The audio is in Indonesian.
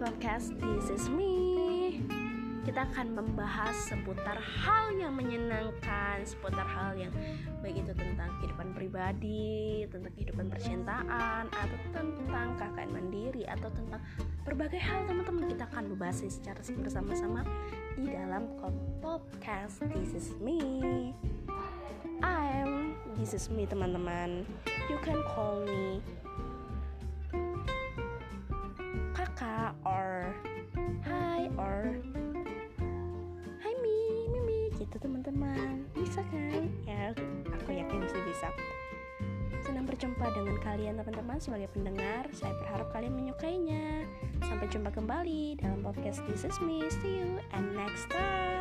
podcast This Is Me. Kita akan membahas seputar hal yang menyenangkan Seputar hal yang baik itu tentang kehidupan pribadi Tentang kehidupan percintaan Atau tentang KKN mandiri Atau tentang berbagai hal teman-teman. Kita akan membahas secara bersama-sama Di dalam podcast This Is Me. I'm This Is Me teman-teman. You can call me kakak or hi or hi mi mimi gitu teman-teman. Bisa kan? Ya aku yakin sih bisa. Senang berjumpa dengan kalian teman-teman. Sebagai pendengar saya berharap kalian menyukainya. Sampai jumpa kembali dalam podcast This Is Me. See you and next time